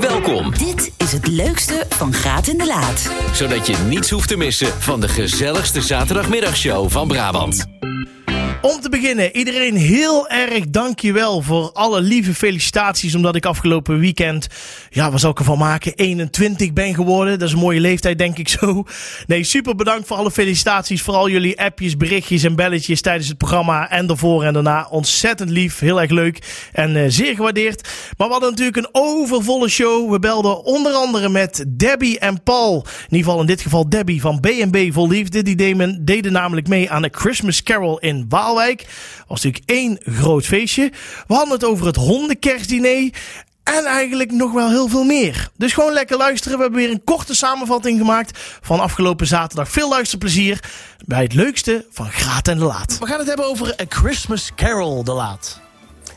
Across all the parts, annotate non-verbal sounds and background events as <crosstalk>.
Welkom, Dit is het leukste van Graat in de Laat. zodat je niets hoeft te missen van de gezelligste zaterdagmiddagshow van Brabant. Om te beginnen, iedereen heel erg dankjewel voor alle lieve felicitaties. Omdat ik afgelopen weekend, ja, wat zal ik ervan maken, 21 ben geworden. Dat is een mooie leeftijd, denk ik zo. Nee, super bedankt voor alle felicitaties. Vooral jullie appjes, berichtjes en belletjes tijdens het programma. En daarvoor en daarna. Ontzettend lief, heel erg leuk en eh, zeer gewaardeerd. Maar we hadden natuurlijk een overvolle show. We belden onder andere met Debbie en Paul. In ieder geval in dit geval Debbie van B&B Vol Liefde. Die deden, namelijk mee aan de Christmas Carol in Waalwijk. Was natuurlijk één groot feestje. We hadden het over het hondenkerstdiner. En eigenlijk nog wel heel veel meer. Dus gewoon lekker luisteren. We hebben weer een korte samenvatting gemaakt van afgelopen zaterdag. Veel luisterplezier bij het leukste van Graat en de Laat. We gaan het hebben over A Christmas Carol de Laat.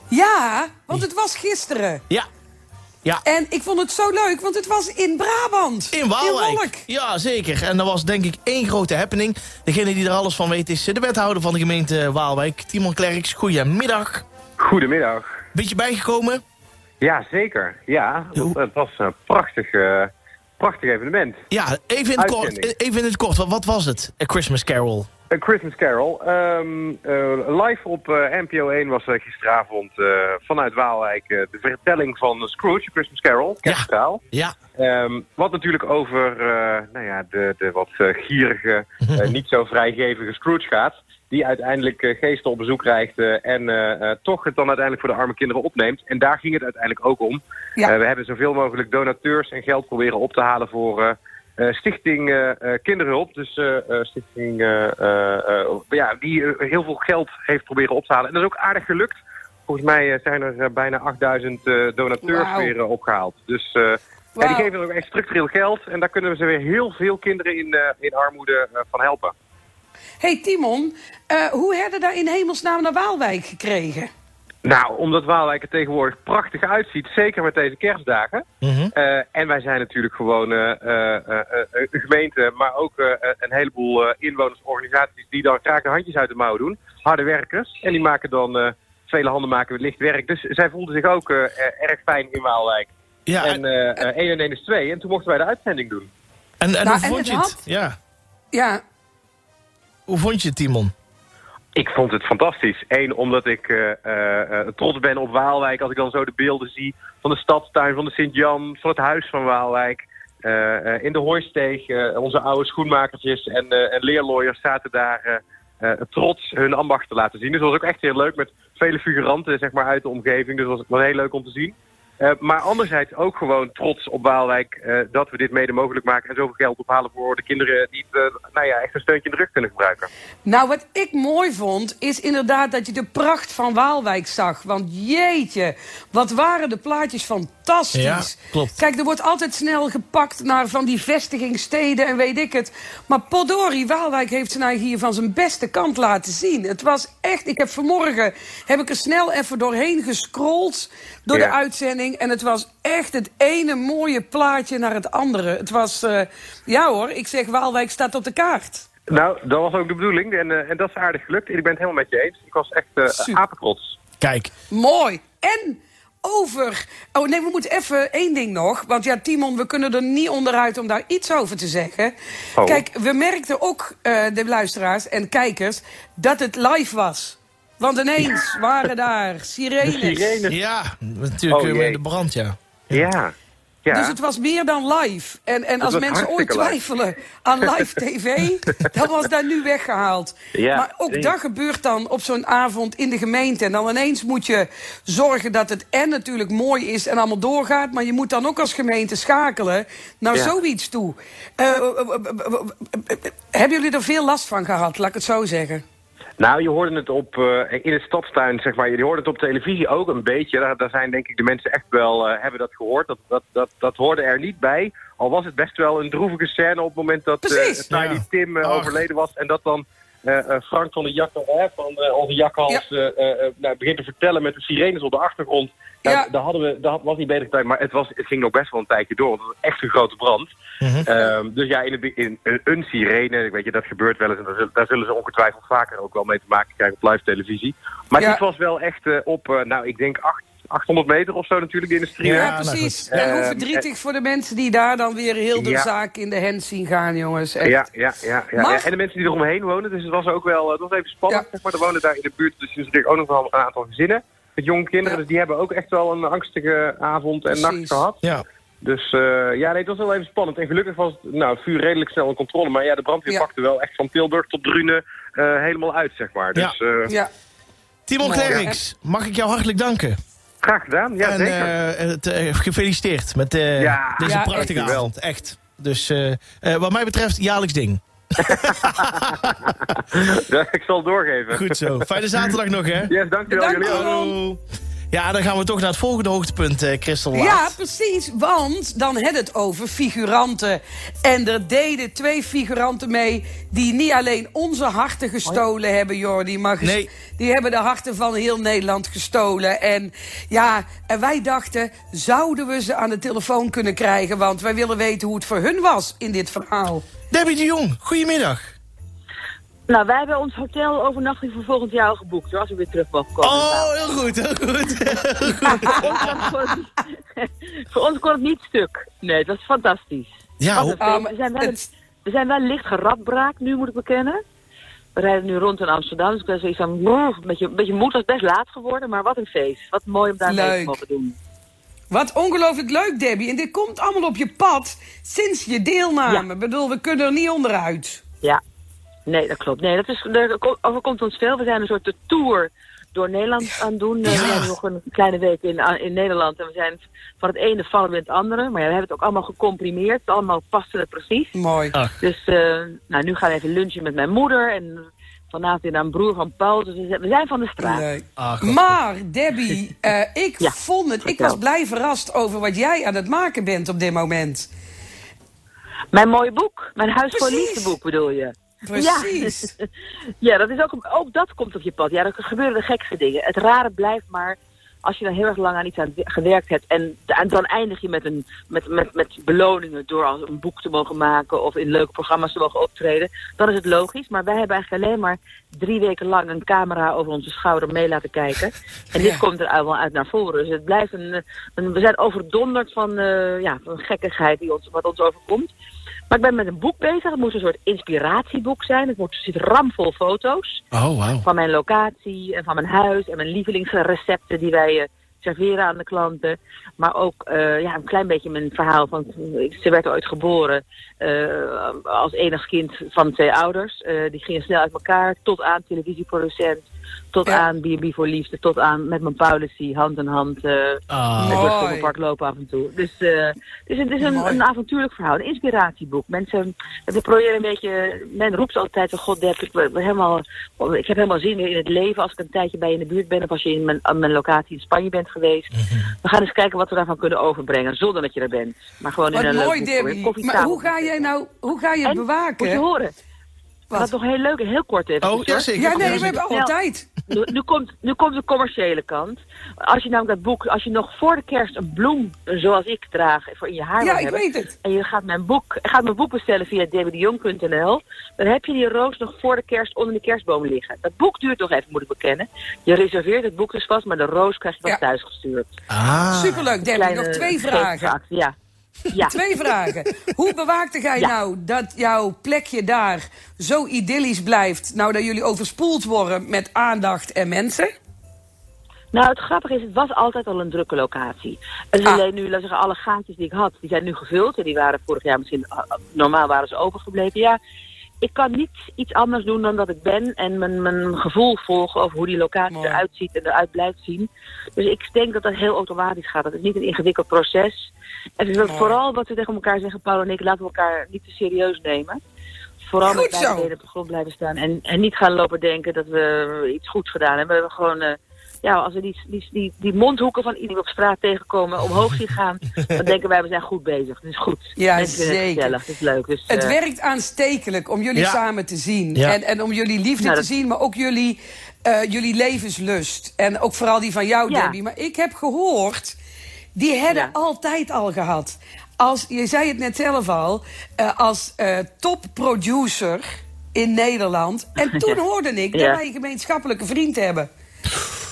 Ja, want het was gisteren. Ja. Ja. En ik vond het zo leuk, want het was in Brabant. In Waalwijk. Ja, zeker. En dat was denk ik één grote happening. Degene die er alles van weet is de wethouder van de gemeente Waalwijk, Timon Klerks. Goedemiddag. Goedemiddag. Beetje bijgekomen? Ja, zeker. Ja, het was een prachtig, eh, prachtig evenement. Ja, even in het kort. Even in het kort. Wat, wat was het? A Christmas Carol. Een Christmas Carol. Ehm, eh, live op eh, NPO 1 was eh, gisteravond eh, vanuit Waalwijk eh, de vertelling van Scrooge, A Christmas Carol, kerstverhaal. Ja. Ehm, wat natuurlijk over eh, nou ja, de, de wat eh, gierige, eh, niet zo vrijgevige Scrooge gaat. Die uiteindelijk geesten op bezoek krijgt eh, en toch het dan uiteindelijk voor de arme kinderen opneemt. En daar ging het uiteindelijk ook om. Ja. Eh, we hebben zoveel mogelijk donateurs en geld proberen op te halen voor Stichting eh, eh, Kinderhulp. Dus eh, eh, Stichting eh, eh, eh, ja, die eh, heel veel geld heeft proberen op te halen. En dat is ook aardig gelukt. Volgens mij eh, zijn er eh, bijna 8000 eh, donateurs weer eh, opgehaald. Dus eh, en die geven ook echt structureel geld. En daar kunnen we ze weer heel veel kinderen in, eh, in armoede eh, van helpen. hey Timon, eh, hoe hebben daar in hemelsnaam naar Waalwijk gekregen? Nou, omdat Waalwijk er tegenwoordig prachtig uitziet, zeker met deze kerstdagen. Mhm. Eh, en wij zijn natuurlijk gewoon eh, eh, een gemeente, maar ook eh, een heleboel eh, inwonersorganisaties die dan graag de handjes uit de mouw doen. Harde werkers. En die maken dan, eh, vele handen maken licht werk. Dus zij voelden zich ook erg fijn in Waalwijk. Ja, En en, eh, eh, 1 en 1 is 2. En toen mochten wij de uitzending doen. en, en Nou, hoe en vond het je het? had- Ja. Ja, Hoe vond je het, Timon? Ik vond het fantastisch. Eén, omdat ik eh, eh, eh, trots ben op Waalwijk. Als ik dan zo de beelden zie van de stadstuin, van de Sint-Jan, van het huis van Waalwijk. In de Hooisteeg, onze oude schoenmakertjes en, en leerlooiers zaten daar trots hun ambacht te laten zien. Dus dat was ook echt heel leuk met vele figuranten zeg maar, uit de omgeving. Dus dat was, was heel leuk om te zien. Eh, maar anderzijds ook gewoon trots op Waalwijk eh, dat we dit mede mogelijk maken en zoveel geld ophalen voor de kinderen die het eh, nou ja, echt een steuntje in de rug kunnen gebruiken. nou wat ik mooi vond, is inderdaad dat je de pracht van Waalwijk zag. Want jeetje, wat waren de plaatjes fantastisch. Ja, klopt. Kijk, er wordt altijd snel gepakt naar van die vestigingsteden en weet ik het. Maar Podori, Waalwijk heeft zijn eigen hier van zijn beste kant laten zien. Het was echt, ik heb vanmorgen, heb ik er snel even doorheen gescrolld door de Ja. En het was echt het ene mooie plaatje naar het andere. Het was, eh, ja hoor, ik zeg Waalwijk staat op de kaart. Nou, dat was ook de bedoeling en, eh, en dat is aardig gelukt. En ik ben het helemaal met je eens. Ik was echt eh apetrots. Kijk. Mooi. En over. Oh nee, we moeten even één ding nog. Want ja, Timon, we kunnen er niet onderuit om daar iets over te zeggen. Oh. Kijk, we merkten ook, eh, de luisteraars en kijkers, dat het live was. Want ineens waren daar sirenes. De sirenes. Ja, natuurlijk Oh, weer jee. de brand, ja. Ja. ja. Dus het was meer dan live. En, en als mensen ooit live. twijfelen aan live tv, dan was dat nu weggehaald. Ja, maar ook dat gebeurt dan op zo'n avond in de gemeente. En dan ineens moet je zorgen dat het en natuurlijk mooi is en allemaal doorgaat. Maar je moet dan ook als gemeente schakelen naar Ja. zoiets toe. Eh, eh, eh, eh, eh, eh, eh, hebben jullie er veel last van gehad, laat ik het zo zeggen? Nou, je hoorde het op, eh, in het stadstuin, zeg maar. Je hoorde het op televisie ook een beetje. Daar, daar zijn denk ik de mensen echt wel, eh, hebben dat gehoord. Dat, dat, dat, dat hoorde er niet bij. Al was het best wel een droevige scène op het moment dat eh. Tiny Ja. Tim overleden was. En dat dan Frank van de Jakkal, hè, van eh, onze jakhals, eh, eh, eh, nou, begint te vertellen met de sirenes op de achtergrond. Nou, Ja. Daar, hadden we, daar was niet beter tijd, maar het, was, het ging nog best wel een tijdje door. Want het was echt een grote brand. Ehm, dus ja, in, het be- in een, een sirene, weet je, dat gebeurt wel eens. En daar zullen, daar zullen ze ongetwijfeld vaker ook wel mee te maken krijgen op live televisie. Maar Ja. dit was wel echt eh, op, eh, nou, ik denk acht, 800 meter of zo natuurlijk, de industrie. Ja, Ja, nou precies. en hoe Eh, verdrietig voor de mensen die daar dan weer heel de Ja. zaak in de hens zien gaan, jongens. Echt. Ja, ja, ja, ja. Ja. En de mensen die eromheen wonen. Dus het was ook wel het was even spannend. Ja. Zeg maar. Er wonen daar in de buurt dus natuurlijk ook nog wel een aantal gezinnen. Met jonge kinderen. Ja. Dus die hebben ook echt wel een angstige avond en nacht gehad. Ja. Dus eh, ja, nee, het was wel even spannend. En gelukkig was het, nou, het vuur redelijk snel in controle. Maar ja, de brandweer Ja. pakte wel echt van Tilburg tot Drunen eh, helemaal uit, zeg maar. Dus eh, Ja. Timon. Klerks, mag ik jou hartelijk danken? Graag gedaan. Ja, en zeker. eh, het, eh, gefeliciteerd met eh, Ja, deze Ja, prachtige dankjewel. avond. Echt. Dus eh, eh, wat mij betreft, jaarlijks ding. <laughs> Ja, ik zal het doorgeven. Goed zo. Fijne zaterdag nog, hè? Yes, dankjewel. Jullie. Hallo. Ja, dan gaan we toch naar het volgende hoogtepunt, eh Christel Laat. Ja, precies. Want dan had het over figuranten. En er deden twee figuranten mee die niet alleen onze harten gestolen hebben, Jordi. Maar Nee. die hebben de harten van heel Nederland gestolen. En ja, en wij dachten, zouden we ze aan de telefoon kunnen krijgen? Want wij willen weten hoe het voor hun was in dit verhaal. Debbie de Jong, goedemiddag. Nou, wij hebben ons hotel overnachting voor volgend jaar al geboekt, hoor, als we weer terug mogen komen. Oh, heel goed, heel goed. <laughs> voor, ons kon het, <laughs> voor ons kon het niet stuk. Nee, het was fantastisch. Ja, hoe-. Ah, we, zijn wel, het- we zijn wel licht geradbraakt nu, moet ik bekennen. We rijden nu rond in Amsterdam, dus ik ben zoiets van... Een beetje, een beetje moe, het was best laat geworden, maar wat een feest. Wat mooi om daar mee te mogen doen. Wat ongelooflijk leuk, Debbie. En dit komt allemaal op je pad sinds je deelname. Ik bedoel, we kunnen er niet onderuit. Ja, nee, dat klopt. Nee, dat is, er overkomt ons veel. We zijn een soort tour door Nederland aan het doen. Eh, Ja. We zijn nog een kleine week in, in Nederland en we zijn van het ene vallen we in het andere. Maar ja, we hebben het ook allemaal gecomprimeerd. Allemaal paste het precies. Mooi. Dus uh, nou, nu gaan we even lunchen met mijn moeder en vanavond weer naar een broer van Paul. Dus we zijn van de straat. Ah, maar Debbie, uh, <laughs> ik Ja, vond het. Ik was blij verrast over wat jij aan het maken bent op dit moment. Mijn mooie boek, mijn Huis voor Precies. Liefde boek bedoel je? Precies. Ja, <laughs> ja dat is ook, ook dat komt op je pad. Ja, er gebeuren de gekste dingen. Het rare blijft maar, als je dan heel erg lang aan iets aan gewerkt hebt... en, en dan eindig je met, een, met, met, met beloningen door als een boek te mogen maken... of in leuke programma's te mogen optreden, dan is het logisch. Maar wij hebben eigenlijk alleen maar drie weken lang een camera over onze schouder mee laten kijken. <laughs> En dit Ja. komt er allemaal uit naar voren. Dus het blijft een... een we zijn overdonderd van, eh, ja, van gekkigheid die ons, wat ons overkomt. Maar ik ben met een boek bezig. Het moet een soort inspiratieboek zijn. Het moet, zit ramvol foto's Oh, van mijn locatie en van mijn huis en mijn lievelingsrecepten die wij eh, serveren aan de klanten. Maar ook eh, ja, een klein beetje mijn verhaal van ze werd ooit geboren eh, als enig kind van twee ouders. Die gingen snel uit elkaar tot aan televisieproducent, tot Ja. aan B&B voor liefde, tot aan met mijn policy hand in hand. eh Ah, met Mooi. het Vondelpark lopen af en toe. Dus uh, het is, een, het is een, een avontuurlijk verhaal, een inspiratieboek. Mensen, we proberen een beetje, men roept altijd van god, Deb, ik, helemaal, ik heb helemaal zin in het leven als ik een tijdje bij je in de buurt ben of als je in mijn, aan mijn locatie in Spanje bent geweest. We gaan eens kijken wat we daarvan kunnen overbrengen, zonder dat je er bent. Maar gewoon Wat in een mooi, leuk boek. Maar hoe ga jij nou, hoe ga je het En, bewaken? Moet je horen. Wat? Dat nog heel leuk en heel kort even. oh ja, zeker. Ja, nee, we hebben zeker. alle tijd. <laughs> Nu, nu, komt, nu komt de commerciële kant. Als je namelijk dat boek, als je nog voor de kerst een bloem zoals ik draag voor in je haar Ja, ik hebben, weet het. en je gaat mijn boek, gaat mijn boek bestellen via debbiedejong.nl, dan heb je die roos nog voor de kerst onder de kerstboom liggen. Dat boek duurt nog even, moet ik bekennen. Je reserveert het boek dus vast, maar de roos krijg je pas Ja. thuis gestuurd. Ah. Superleuk, Debbie. Nog twee vragen. Ja. Ja. <laughs> Twee vragen. Hoe bewaakte jij Ja. nou dat jouw plekje daar zo idyllisch blijft... nou dat jullie overspoeld worden met aandacht en mensen? Nou, het grappige is, het was altijd al een drukke locatie. Is Ah. alleen nu, laten we zeggen, alle gaatjes die ik had, die zijn nu gevuld. En die waren vorig jaar misschien, ah, normaal waren ze opengebleven. Ja, ik kan niet iets anders doen dan dat ik ben. En mijn, mijn gevoel volgen over hoe die locatie Mooi. eruit ziet en eruit blijft zien. Dus ik denk dat dat heel automatisch gaat. Dat is niet een ingewikkeld proces. En dus Mooi. vooral wat we tegen elkaar zeggen, Paul en ik, laten we elkaar niet te serieus nemen. Vooral Goed met beide benen op de grond blijven staan. En, en niet gaan lopen denken dat we iets goeds gedaan hebben. We hebben gewoon... eh, ja, als we die, die, die, die mondhoeken van iedereen op straat tegenkomen omhoog zien gaan, dan denken wij we zijn goed bezig. Het is goed. Ja, Mensen vinden het zeker. gezellig, het is leuk. Dus, Het eh, werkt aanstekelijk om jullie Ja. samen te zien. Ja. En, en om jullie liefde Nou, te zien, maar ook jullie, eh, jullie levenslust. En ook vooral die van jou, Ja. Debbie. Maar ik heb gehoord, die hebben Ja. altijd al gehad. Als, je zei het net zelf al, eh, als eh, topproducer in Nederland. En <laughs> toen hoorde ik dat wij een gemeenschappelijke vriend hebben.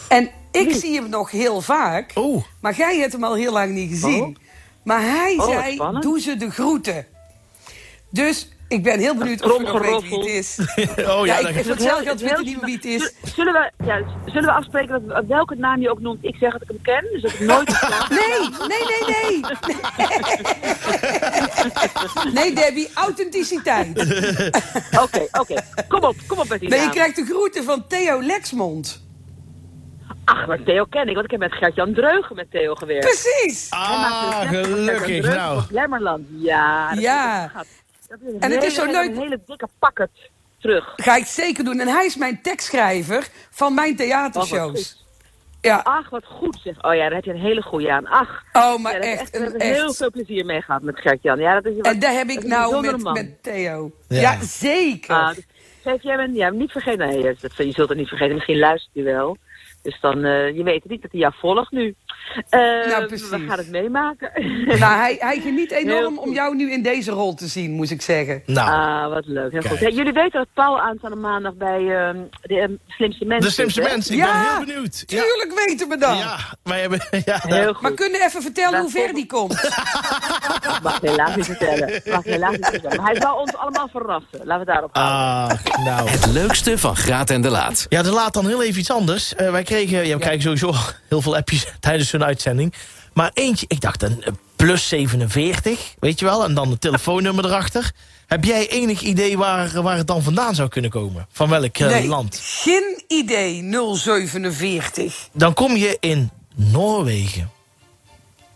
En Ik zie hem nog heel vaak. Oh. Maar jij hebt hem al heel lang niet gezien. Oh. Maar hij Oh, zei, spannend. doe ze de groeten. Dus ik ben heel benieuwd of je nog weet wie het is. <laughs> Oh ja, ja, ik, voor hetzelfde geld weet ik niet meer wie het is. Zullen we, ja, zullen we afspreken dat welke naam je ook noemt, ik zeg dat ik hem ken, dus dat ik nooit verklaar. <laughs> Nee, nee, nee, nee. <laughs> Nee, Debbie, authenticiteit. Oké, oké. Kom op, kom op met die Nee, je krijgt de groeten van Theo Lexmond. Ach, maar Theo ken ik, want ik heb met Gert-Jan Dreugen met Theo gewerkt. Precies. Maakte Ah, gelukkig. Nou. Lemmerland. Ja, dat Ja. Is, dat is een En het is hele- zo leuk- Een hele dikke pakket terug. Ga ik zeker doen. En hij is mijn tekstschrijver van mijn Oh, wat theatershows. goed. Ja. Ach, wat goed zeg. Oh ja, daar heb je een hele goede aan. Ach. Oh, maar ja, echt, ik een- we hebben heel veel plezier mee gehad met Gert-Jan. Ja, dat is En daar heb ik nou met, man. met Theo. Ja. Ja, zeker. Ah, dus, jij bent ja, niet vergeten. Nee, dat, je zult het niet vergeten. Misschien luistert hij wel. Dus dan, eh, je weet niet dat hij jou volgt nu. Eh, Nou, precies. We gaan het meemaken. <laughs> Nou, hij, hij geniet enorm om jou nu in deze rol te zien, moet ik zeggen. Nou, Ah, wat leuk. Heel goed. Hey, jullie weten dat Paul aanstaande maandag bij ehm, de ehm, slimste mensen de slimste mensen. Ik Ja, ben heel benieuwd. Ja, Tuurlijk weten we dat. ja wij hebben... <laughs> Ja, Heel goed. Maar kunnen we even vertellen hoe ver die komt? <laughs> Mag helaas niet vertellen. Mag helaas niet vertellen. Maar hij zal ons allemaal verrassen. Laten we daarop houden. Ah, nou. Het leukste van Graat en de Laat. Ja, de laat dan heel even iets anders. Eh, wij kregen, ja, we krijgen sowieso heel veel appjes <laughs> tijdens zo'n uitzending. Maar eentje, ik dacht een plus 47, weet je wel, en dan het telefoonnummer erachter. Heb jij enig idee waar, waar het dan vandaan zou kunnen komen? Van welk eh, Nee, land? geen idee, 047. Dan kom je in Noorwegen.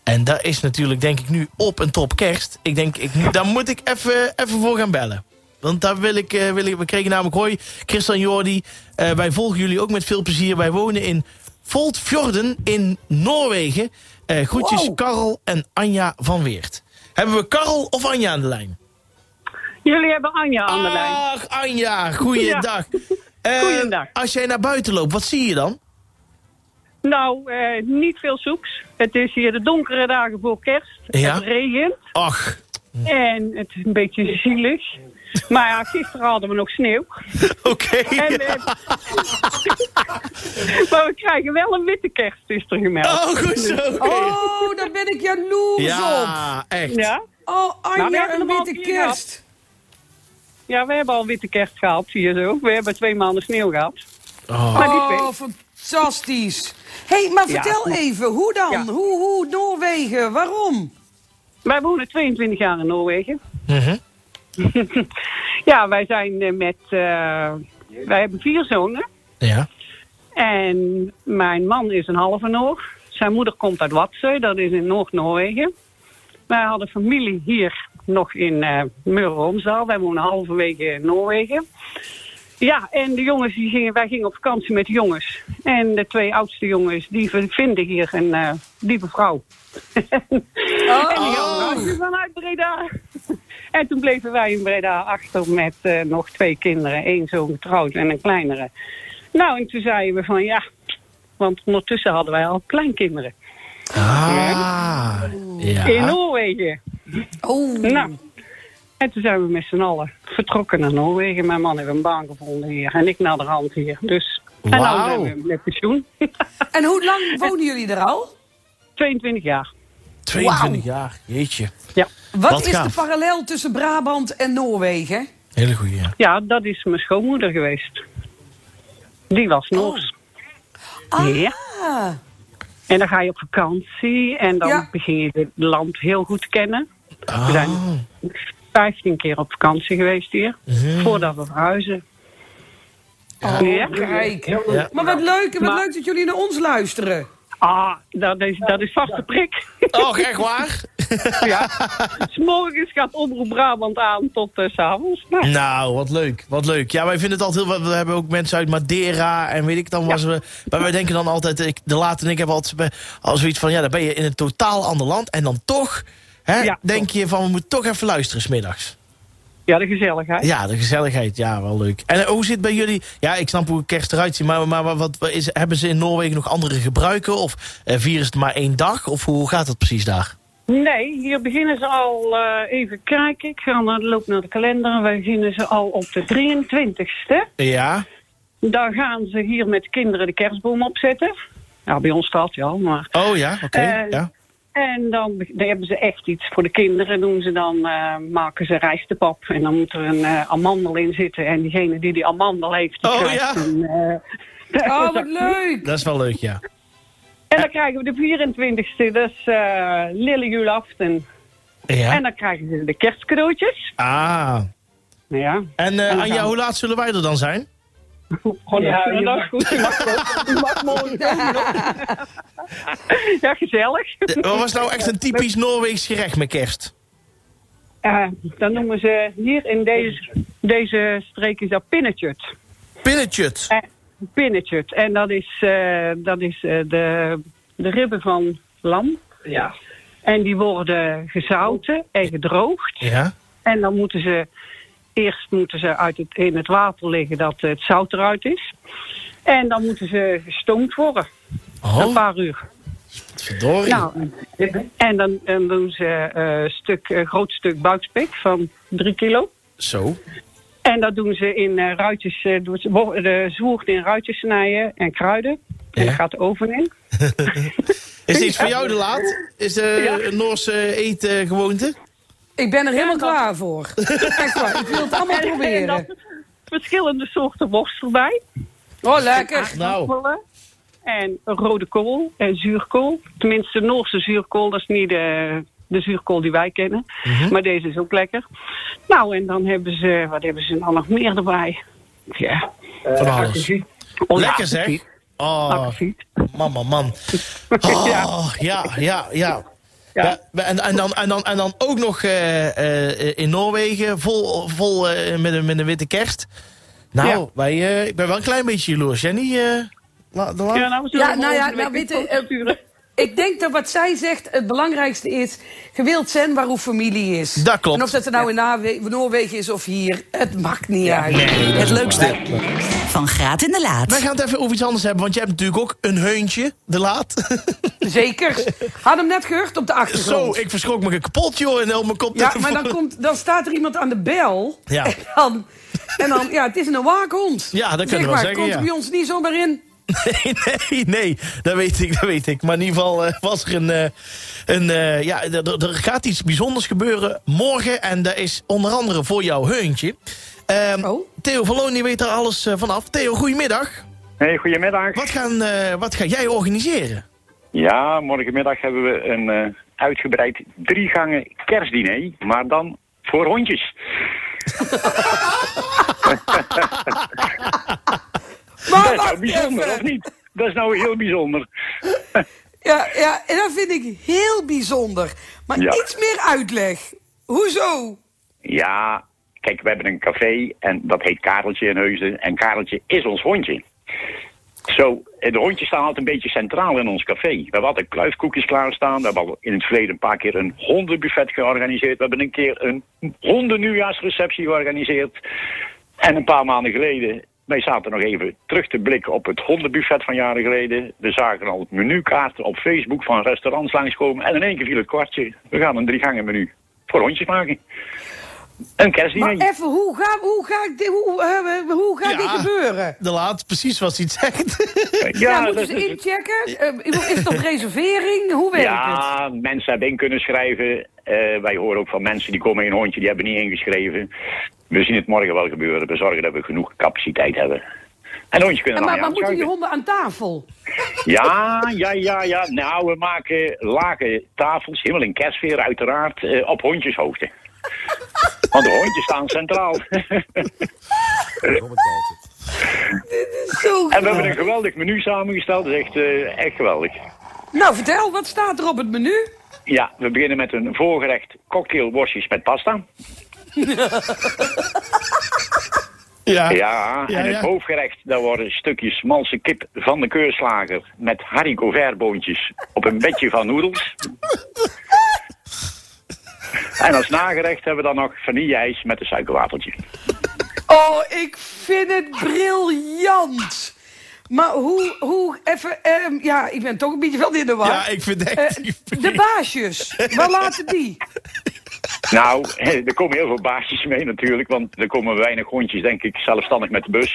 En daar is natuurlijk, denk ik, nu op en top kerst. Ik denk, ik, daar moet ik even, even voor gaan bellen. Want daar wil ik, eh, wil ik we kregen namelijk, hoi, Christian Jordi. eh, wij volgen jullie ook met veel plezier. Wij wonen in Voltfjorden in Noorwegen. Eh groetjes Wow. Karel en Anja van Weert. Hebben we Karel of Anja aan de lijn? Jullie hebben Anja aan de lijn. Ach, Anja, goeiedag. <laughs> Eh, Goeiedag. Als jij naar buiten loopt, wat zie je dan? Nou, niet veel zoeks. Het is hier de donkere dagen voor kerst. Ja. Het regent Ach, en het is een beetje zielig. Maar ja, gisteren hadden we nog sneeuw. oké. <laughs> En, eh, <laughs> maar we krijgen wel een witte kerst, is er gemeld. Oh, goed zo. oké. Oh, daar ben ik jaloers op. Ja, echt. Ja? Oh, Nou, we Anja, hebben een witte kerst. ja, we hebben al witte kerst gehad, zie je zo. We hebben twee maanden sneeuw gehad. Oh. Maar die Oh, fantastisch. Hé, hey, maar Ja, vertel even, hoe dan? Ja. Hoe, hoe, Noorwegen, waarom? Wij wonen 22 jaar in Noorwegen. Mhm. <laughs> Ja, wij zijn eh, met... eh, wij hebben vier zonen. Ja. En mijn man is een halve Noor. Zijn moeder komt uit Watsøy, dat is in Noord-Noorwegen. Wij hadden familie hier nog in eh Møre og Romsdal. Wij wonen halverwege in Noorwegen. Ja, en de jongens, die gingen, wij gingen op vakantie met de jongens. En de twee oudste jongens, die vinden hier een eh lieve vrouw. <laughs> En die gaan we vanuit Breda. En toen bleven wij in Breda achter met eh, nog twee kinderen. Eén zoon getrouwd en een kleinere. Nou, en toen zeiden we van ja, want ondertussen hadden wij al kleinkinderen. Ah. Ja. In Noorwegen. Oh, Nou, en toen zijn we met z'n allen vertrokken naar Noorwegen. Mijn man heeft een baan gevonden hier en ik naar de hand hier. Dus, en nou Wauw. zijn we met pensioen. <laughs> en hoe lang wonen jullie er al? 22 jaar. 22 jaar. Jeetje. Ja. Wat, Wat is gaaf. de parallel tussen Brabant en Noorwegen? Hele goeie. Ja. ja, dat is mijn schoonmoeder geweest. Die was Noors. Ah, Ja. En dan ga je op vakantie en dan Ja. begin je het land heel goed kennen. We Ah. zijn 15 keer op vakantie geweest hier, Mhm. voordat we verhuizen. oh, Ja. kijk. Ja. Maar wat leuk, wat Maar- leuk dat jullie naar ons luisteren. Ah, dat is, dat is vaste prik. Och, echt waar? <laughs> ja. S morgens gaat Omroep Brabant aan tot eh, s s'avonds. Nou, Nou, wat leuk. Wat leuk. Ja, wij vinden het altijd heel... We hebben ook mensen uit Madeira en weet ik dan was we... Maar wij denken dan altijd... Ik, de Laat en ik hebben altijd bij- al zoiets van... Ja, dan ben je in een totaal ander land. En dan toch... Hè, Ja, denk toch. je van, we moeten toch even luisteren smiddags. Ja, de gezelligheid. Ja, de gezelligheid. Ja, wel leuk. En eh, hoe zit bij jullie... Ja, ik snap hoe kerst eruit ziet. Maar, maar wat, is, hebben ze in Noorwegen nog andere gebruiken? Of eh, vieren het maar één dag? Of hoe gaat het precies daar? Nee, hier beginnen ze al, eh, even kijken, ik ga naar, loop naar de kalender. Wij beginnen ze al op de 23ste. Ja. Dan gaan ze hier met kinderen de kerstboom opzetten. Ja, bij ons staat al, maar... Oh ja, oké. Eh, ja. En dan, dan hebben ze echt iets voor de kinderen. Doen ze dan, eh, maken ze rijstepap. En dan moet er een eh, amandel in zitten. En diegene die die amandel heeft, die Oh, krijgt ja. een... eh, Oh, <laughs> wat leuk. Dat is wel leuk, ja. En dan krijgen we de 24e, dat is uh, Lille Julaften. Ja. En dan krijgen ze de kerstcadeautjes. Ah. Ja. En eh dan Anja, gaan- hoe laat zullen wij er dan zijn? Gewoon ja, dat is goed. Je mag, ook- je mag mooi komen. <laughs> ja, gezellig. Wat was nou echt een typisch Noorweegs gerecht met kerst? Eh, dan noemen ze hier in deze, deze streek is dat pinnetjut. Pinnetjut. Eh, pinnetjut. En dat is, eh, dat is eh, de, de ribben van lam. Ja. En die worden gezouten en gedroogd. Ja. En dan moeten ze eerst moeten ze uit het, in het water liggen dat het zout eruit is. En dan moeten ze gestoomd worden. Een Oh, paar uur. verdorie. Nou, en dan, dan doen ze eh, een stuk, een groot stuk buikspek van drie kilo. Zo. En dat doen ze in eh, ruitjes, eh, de zwoerd in ruitjes snijden en kruiden. En Ja. gaat de oven in. <laughs> Is dit iets <laughs> voor jou de laat? Is de Ja. een Noorse eetgewoonte? Ik ben er helemaal dat- klaar voor. <laughs> Echt waar, ik wil het allemaal En, en proberen. dan verschillende soorten worst erbij. Oh, lekker. Nou. En rode kool en zuurkool. Tenminste, de Noorse zuurkool, dat is niet de, de zuurkool die wij kennen. Mhm. Maar deze is ook lekker. Nou, en dan hebben ze, wat hebben ze dan nog meer erbij? Ja. Van alles. Oh, Lekker ja, zeg. Oh, Akkefiet. man, man, man. <laughs> Oh, ja, ja, ja. Ja, en, en, dan, en, dan, en dan ook nog eh, eh, in Noorwegen, vol, vol eh, met, een, met een witte kerst. Nou, Ja. wij, eh, ik ben wel een klein beetje jaloers. Jij niet? eh, la, de la- Ja, nou, Ja, nou ja, nou, week Ik denk dat wat zij zegt het belangrijkste is... je wilt zijn waar uw familie is. Dat klopt. En of dat er nou in Noorwegen is of hier, het maakt niet uit. Het leukste van Graat in de Laat. Wij gaan het even over iets anders hebben, want jij hebt natuurlijk ook een heuntje, de laat. <laughs> Zeker. Had hem net gehoord op de achtergrond. Zo, ik verschrok me kapot, joh, en op mijn kop. Ja, maar dan, komt, dan staat er iemand aan de bel. Ja. En dan, en dan ja, het is een waakhond. Ja, dat zeg kunnen we wel maar, zeggen, komt ja. er bij ons niet zomaar in. <laughs> Nee, nee, nee, dat weet ik, dat weet ik. Maar in ieder geval eh, was er een... eh, een eh, ja, er, gaat iets bijzonders gebeuren morgen. En dat is onder andere voor jouw heuntje. Ehm, Oh. Theo Valoni weet er alles vanaf. Theo, goedemiddag. Hey, goedemiddag. Wat, gaan, eh, wat ga jij organiseren? Ja, morgenmiddag hebben we een eh, uitgebreid drie gangen kerstdiner, maar dan voor hondjes. <laughs> <laughs> Maar Dat is nou bijzonder, even. of niet? Dat is nou heel bijzonder. <laughs> Ja, ja, en dat vind ik heel bijzonder. Maar Ja. iets meer uitleg. Hoezo? Ja, kijk, we hebben een café en dat heet Kareltje in Heusden. En Kareltje is ons hondje. Zo, de hondjes staan altijd een beetje centraal in ons café. We hebben altijd kluifkoekjes klaarstaan. We hebben al in het verleden een paar keer een hondenbuffet georganiseerd. We hebben een keer een hondennieuwjaarsreceptie georganiseerd. En een paar maanden geleden, wij zaten nog even terug te blikken op het hondenbuffet van jaren geleden. We zagen al menukaarten op Facebook van restaurants langskomen. En in één keer viel het kwartje. We gaan een drie gangen menu voor hondjes maken. Een kerstdiner. Maar even, hoe gaat hoe ga hoe, eh, hoe gaat dit gebeuren? De laat, precies wat hij zegt. <laughs> Ja, dat moeten ze inchecken? Eh, is het op reservering? Hoe werkt het? Ja, mensen hebben in kunnen schrijven. Eh, wij horen ook van mensen die komen in een hondje, die hebben niet ingeschreven. We zien het morgen wel gebeuren. We zorgen dat we genoeg capaciteit hebben. En hondjes kunnen En maar, maar moeten die honden aan tafel? Ja, ja, ja, ja. Nou, we maken lage tafels, helemaal in kerstsfeer uiteraard, eh, op hondjeshoogte. Want de hondjes staan centraal. Zo. en we hebben een geweldig menu samengesteld. Dat is echt, eh, echt geweldig. Nou, vertel, wat staat er op het menu? Ja, we beginnen met een voorgerecht cocktailworstjes met pasta. <laughs> Ja. Ja, Ja, en het ja. hoofdgerecht, daar worden stukjes malse kip van de keurslager met haricot verboontjes op een bedje van noedels. En als nagerecht hebben we dan nog vanilleijs met een suikerwafeltje. Oh, ik vind het briljant. Maar hoe, hoe, even, ehm, ja, ik ben toch een beetje wel in de war. Ja, ik vind echt... Eh, de baasjes, waar laten die? Nou, er komen heel veel baasjes mee natuurlijk, want er komen weinig hondjes, denk ik, zelfstandig met de bus.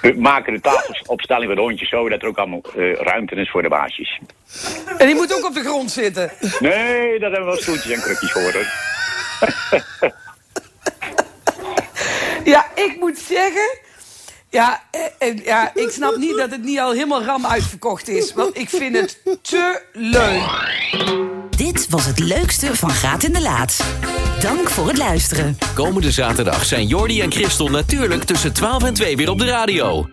We maken de tafelsopstelling van de hondjes zo dat er ook allemaal eh, ruimte is voor de baasjes. En die moet ook op de grond zitten. Nee, dat hebben we wel stoeltjes en krukjes voor. hoor. <laughs> Ja, ik moet zeggen... Ja, eh, eh, ja, ik snap niet dat het niet al helemaal ram uitverkocht is. Want ik vind het te leuk. Dit was het leukste van Graat in de Laat. Dank voor het luisteren. Komende zaterdag zijn Jordi en Christel natuurlijk tussen 12 en 2 weer op de radio.